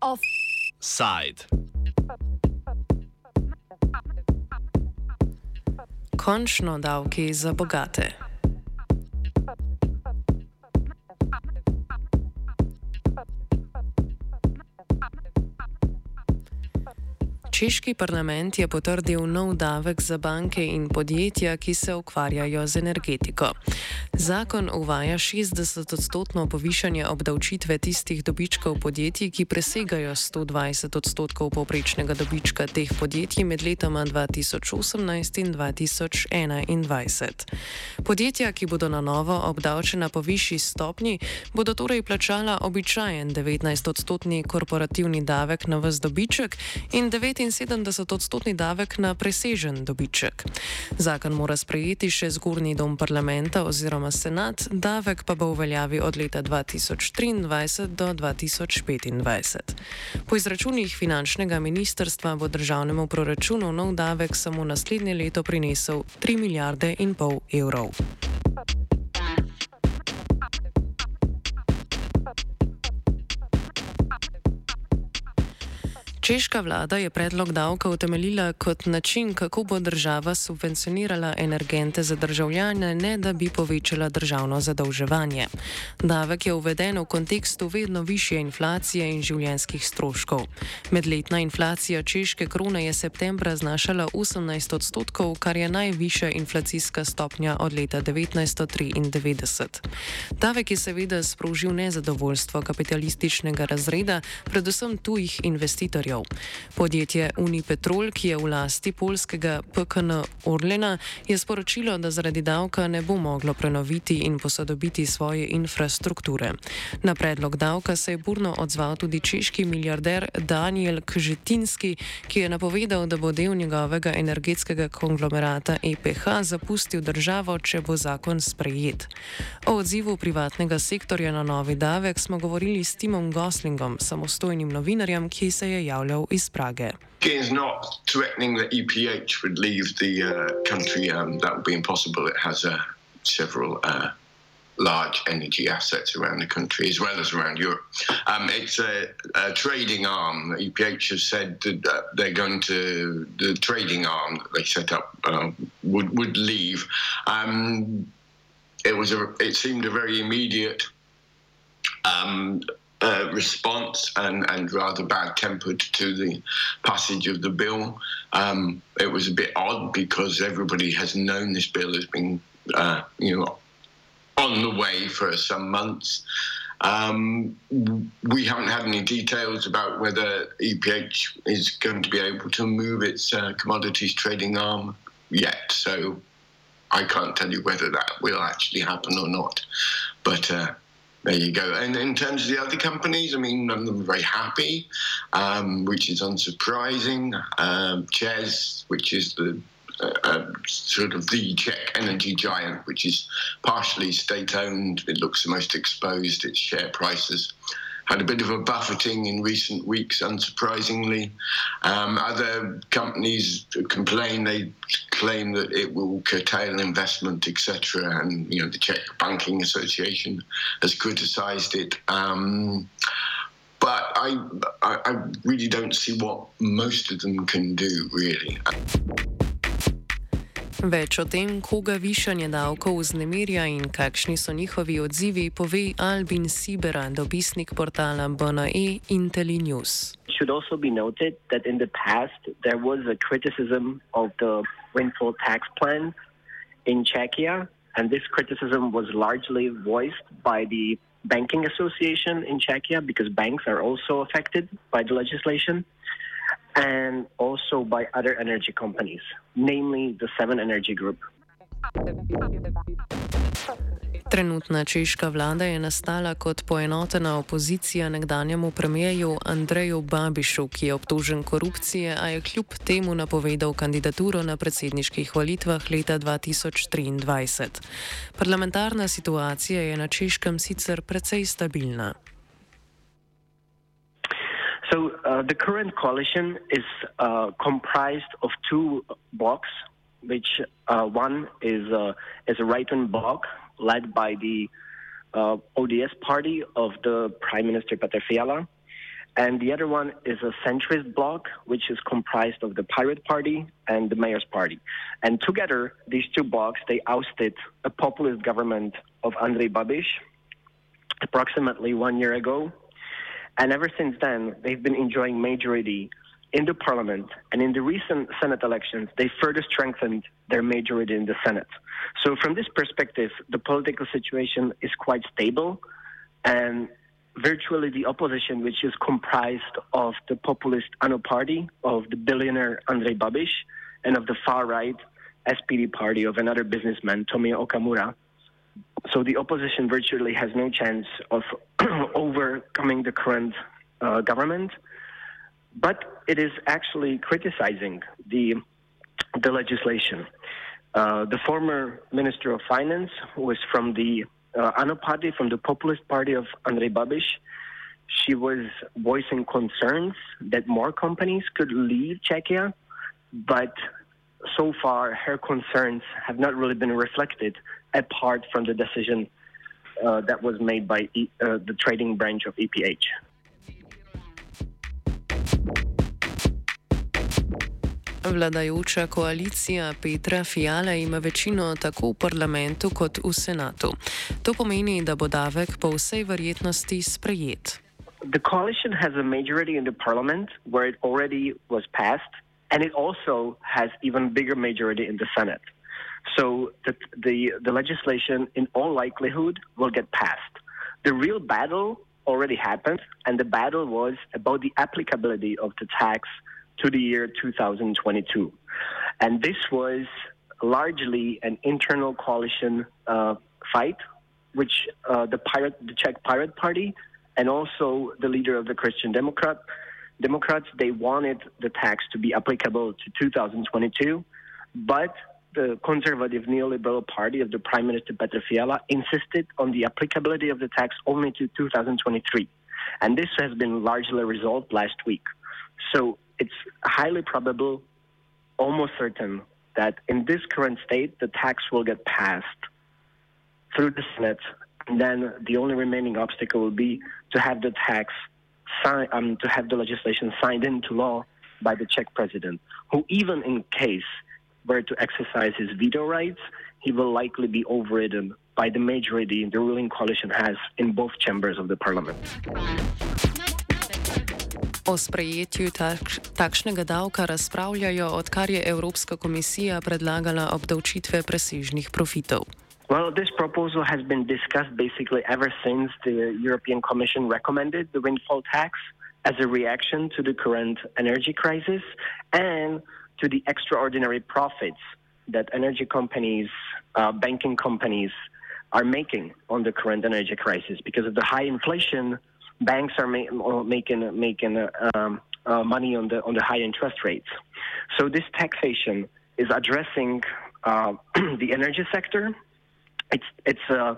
Offside. Končno davki za bogate. Češki parlament je potrdil nov davek za banke in podjetja, ki se ukvarjajo z energetiko. Zakon uvaja 60-odstotno povišanje obdavčitve tistih dobičkov podjetij, ki presegajo 120 odstotkov povprečnega dobička teh podjetij med letoma 2018 in 2021. Podjetja, ki bodo na novo obdavčena po višji stopnji, bodo torej plačala običajen 19-odstotni korporativni davek na vse dobiček in 79-odstotni davek na presežen dobiček. Zakon mora sprejeti še zgornji dom parlamenta oziroma senat, davek pa bo v veljavi od leta 2023 do 2025. Po izračunih finančnega ministrstva bo državnemu proračunu nov davek samo naslednje leto prinesel 3 milijarde in pol evrov. Češka vlada je predlog davka utemeljila kot način, kako bo država subvencionirala energente za državljane, ne da bi povečala državno zadolževanje. Davek je uveden v kontekstu vedno više inflacije in življenskih stroškov. Medletna inflacija češke krone je septembra znašala 18 odstotkov, kar je najvišja inflacijska stopnja od leta 1993. Davek je seveda sprožil nezadovoljstvo kapitalističnega razreda, predvsem tujih investitorjev investitorjev. Podjetje Unipetrol, ki je v lasti polskega PKN Orlena, je sporočilo, da zaradi davka ne bo moglo prenoviti in posodobiti svoje infrastrukture. Na predlog davka se je burno odzval tudi češki milijarder Daniel Kžetinski, ki je napovedal, da bo del njegovega energetskega konglomerata EPH zapustil državo, če bo zakon sprejet. O odzivu privatnega sektorja na novi davek smo govorili s Timom Goslingom, samostojnim novinarjem, ki se je javil. Javljal iz Prage. is not threatening that EPH would leave the uh, country. Um, that would be impossible. It has uh, several uh, large energy assets around the country as well as around Europe. Um, it's a, a, trading arm. EPH has said that they're going to the trading arm that they set up uh, would would leave. Um, it was a. It seemed a very immediate. Um, uh, response and, and rather bad tempered to the passage of the bill. Um, it was a bit odd because everybody has known this bill has been, uh, you know, on the way for some months. Um, we haven't had any details about whether EPH is going to be able to move its uh, commodities trading arm yet. So I can't tell you whether that will actually happen or not. But uh, there you go. And in terms of the other companies, I mean, none of them are very happy, um, which is unsurprising. Um, ČEZ, which is the uh, uh, sort of the Czech energy giant, which is partially state owned, it looks the most exposed. Its share prices had a bit of a buffeting in recent weeks, unsurprisingly. Um, other companies complain, they claim that it will curtail investment, etc. And, you know, the Czech Banking Association has criticised it. Um, but I, I, I really don't see what most of them can do, really. Več o tem, koga višanje davkov vznemirja in kakšni so njihovi odzivi, pove Albin Sibera, dopisnik portala BNE Intellinews. should also be noted that in the past there was a criticism of the windfall tax plan in Czechia, and this criticism was largely voiced by the banking association in Czechia because banks are also affected by the legislation and also by other energy companies, namely the Seven Energy Group. Trenutna češka vlada je nastala kot poenotena opozicija nekdanjemu premijeju Andreju Babišu, ki je obtožen korupcije, a je kljub temu napovedal kandidaturo na predsedniških volitvah leta 2023. Parlamentarna situacija je na češkem sicer precej stabilna. So uh, the current coalition is uh, comprised of two blocks. which uh, one is uh, is a right-wing bloc led by the uh, ODS party of the Prime Minister Petr Fiala, and the other one is a centrist bloc, which is comprised of the Pirate Party and the Mayor's Party. And together, these two blocs, they ousted a populist government of Andrej Babiš approximately one year ago. And ever since then, they've been enjoying majority in the parliament. And in the recent Senate elections, they further strengthened their majority in the Senate. So from this perspective, the political situation is quite stable. And virtually the opposition, which is comprised of the populist ANO party of the billionaire Andrej Babiš and of the far right SPD party of another businessman, Tomio Okamura. So the opposition virtually has no chance of overcoming the current uh, government, but it is actually criticizing the the legislation. Uh, the former Minister of Finance, who was from the uh, party, from the populist party of Andrej Babiš, she was voicing concerns that more companies could leave Czechia, but so far her concerns have not really been reflected apart from the decision uh, that was made by e- uh, the trading branch of EPH. Vladajoča koalicija Petra Fiala ima večino tako v parlamentu kot v senatu. To pomeni, da bo davek po vsej verjetnosti sprejet. The coalition has a majority in the parliament where it already was passed, and it also has even bigger majority in the Senate. So the, the, the legislation, in all likelihood, will get passed. The real battle already happened, and the battle was about the applicability of the tax to the year 2022. And this was largely an internal coalition uh, fight, which uh, the pirate, the Czech Pirate Party, and also the leader of the Christian Democrat, Democrats, they wanted the tax to be applicable to 2022, but the conservative neoliberal party of the Prime Minister Petr Fiala insisted on the applicability of the tax only to 2023. And this has been largely resolved last week. So it's highly probable, almost certain, that in this current state, the tax will get passed through the Senate. And then the only remaining obstacle will be to have the tax um, to have the legislation signed into law by the Czech president, who, even in case were to exercise his veto rights, he will likely be overridden by the majority the ruling coalition has in both chambers of the parliament. O sprejetju takš, takšnega davka razpravljajo, odkar je Evropska komisija predlagala obdavčitve presežnih profitov. Well, this proposal has been discussed basically ever since the European Commission recommended the windfall tax as a reaction to the current energy crisis and to the extraordinary profits that energy companies, uh, banking companies are making on the current energy crisis because of the high inflation banks are ma- making making uh, um, uh, money on the on the high interest rates. So this taxation is addressing uh, the energy sector. It's it's uh,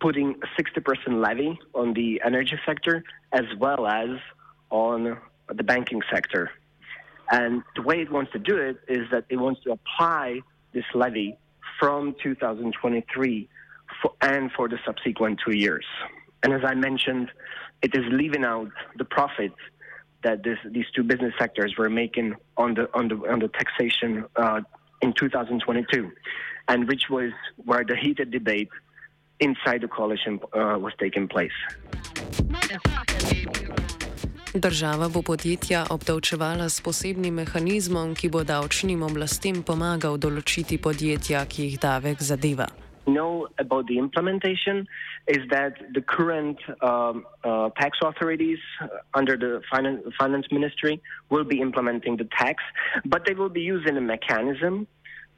putting a 60% levy on the energy sector as well as on the banking sector. And the way it wants to do it is that it wants to apply this levy from 2023 for, and for the subsequent two years. And as I mentioned, it is leaving out the profits that this, these two business sectors were making on the on the on the taxation uh, in 2022, and which was where the heated debate inside the coalition uh, was taking place. Država bo podjetja obdavčevala s posebnim mehanizmom, ki bo davčnim oblastem pomagal določiti podjetja, ki jih davek zadeva. know about the implementation is that the current um, uh, tax authorities under the finance, finance ministry will be implementing the tax, but they will be using a mechanism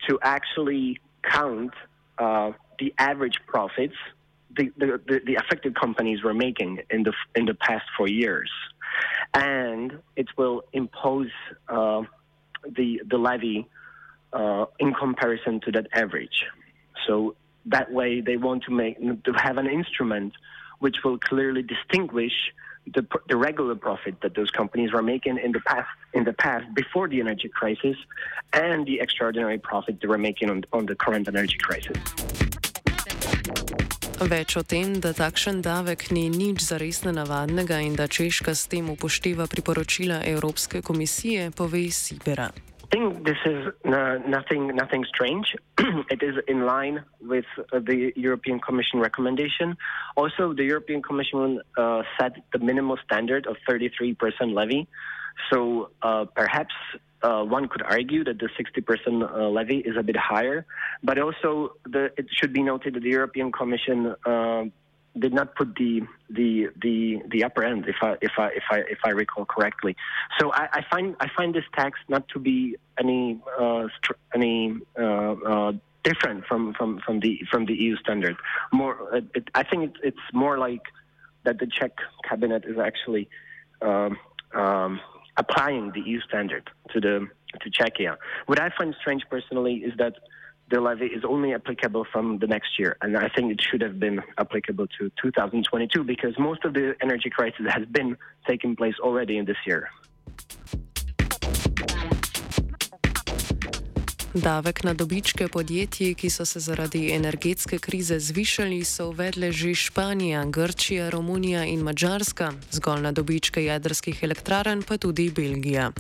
to actually count uh, the average profits the, the, the, the, affected companies were making in the in the past four years, and it will impose uh, the the levy uh, in comparison to that average. So that way they want to make to have an instrument which will clearly distinguish the, the regular profit that those companies were making in the past in the past before the energy crisis and the extraordinary profit they were making on, on the current energy crisis. Več o tem, da takšen davek ni nič zares nenavadnega in da Češka s tem upošteva priporočila Evropske komisije, pove Sibera. I think this is uh, nothing nothing strange. it is in line with uh, the European Commission recommendation. Also, the European Commission uh, set the minimal standard of 33% levy. So uh, perhaps uh, one could argue that the 60% uh, levy is a bit higher. But also, the, it should be noted that the European Commission did not put the the the the upper end, if I if I if I if I recall correctly. So I, I find I find this tax not to be any uh, any uh, uh, different from, from, from the from the EU standard. More, it, I think it, it's more like that the Czech cabinet is actually um, um, applying the EU standard to the to Czechia. What I find strange personally is that the levy is only applicable from the next year. And I think it should have been applicable to 2022 because most of the energy crisis has been taking place already in this year. Davek na dobičke podjetij, ki so se zaradi energetske krize zvišali, so uvedle že Španija, Grčija, Romunija in Mačarska, zgolj na dobičke jedrskih elektrarn pa tudi Belgija.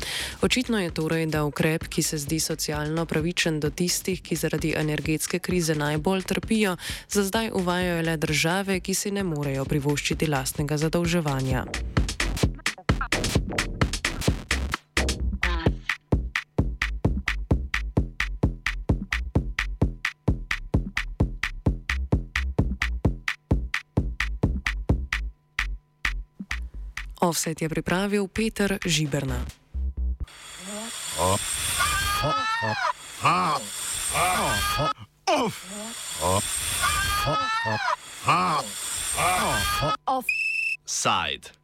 Očitno je torej, da ukrep, ki se zdi socialno pravičen do tistih, ki zaradi energetske krize najbolj trpijo, za zdaj uvajajo le države, ki si ne morejo privoščiti lastnega zadolževanja. Offset je pripravil Peter Žiberna. Offside.